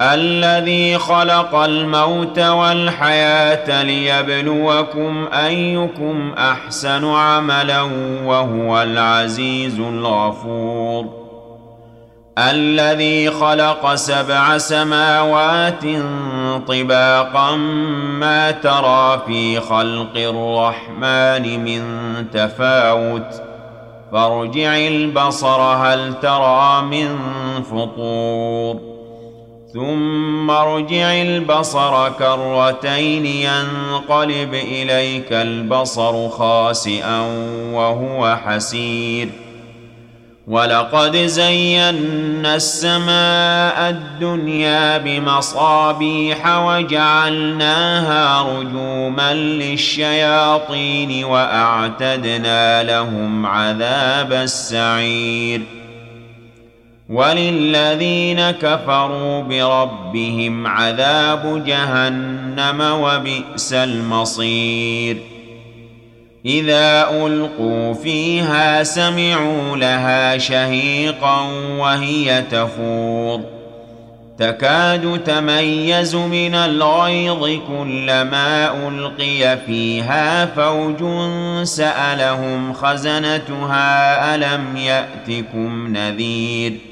الذي خلق الموت والحياة ليبلوكم أيكم أحسن عملا وهو العزيز الغفور. الذي خلق سبع سماوات طباقا ما ترى في خلق الرحمن من تفاوت. فارجع البصر هل ترى من فطور. ثم ارجع البصر كرتين ينقلب إليك البصر خاسئا وهو حسير. ولقد زينا السماء الدنيا بمصابيح وجعلناها رجوما للشياطين وأعتدنا لهم عذاب السعير. وللذين كفروا بربهم عذاب جهنم وبئس المصير. إذا ألقوا فيها سمعوا لها شهيقا وهي تفور. تكاد تميز من الغيظ كلما ألقي فيها فوج سألهم خزنتها ألم يأتكم نذير.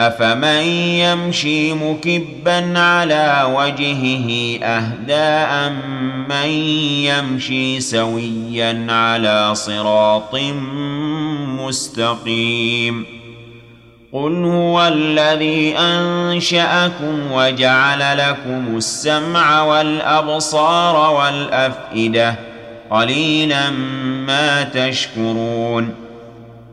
أفمن يمشي مكبا على وجهه أهدى أم من يمشي سويا على صراط مستقيم قل هو الذي أنشأكم وجعل لكم السمع والأبصار والأفئدة قليلا ما تشكرون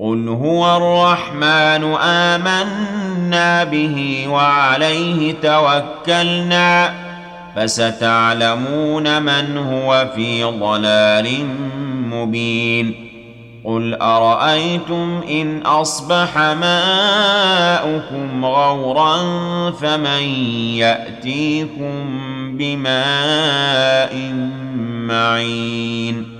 قل هو الرحمن امنا به وعليه توكلنا فستعلمون من هو في ضلال مبين قل ارايتم ان اصبح ماؤكم غورا فمن ياتيكم بماء معين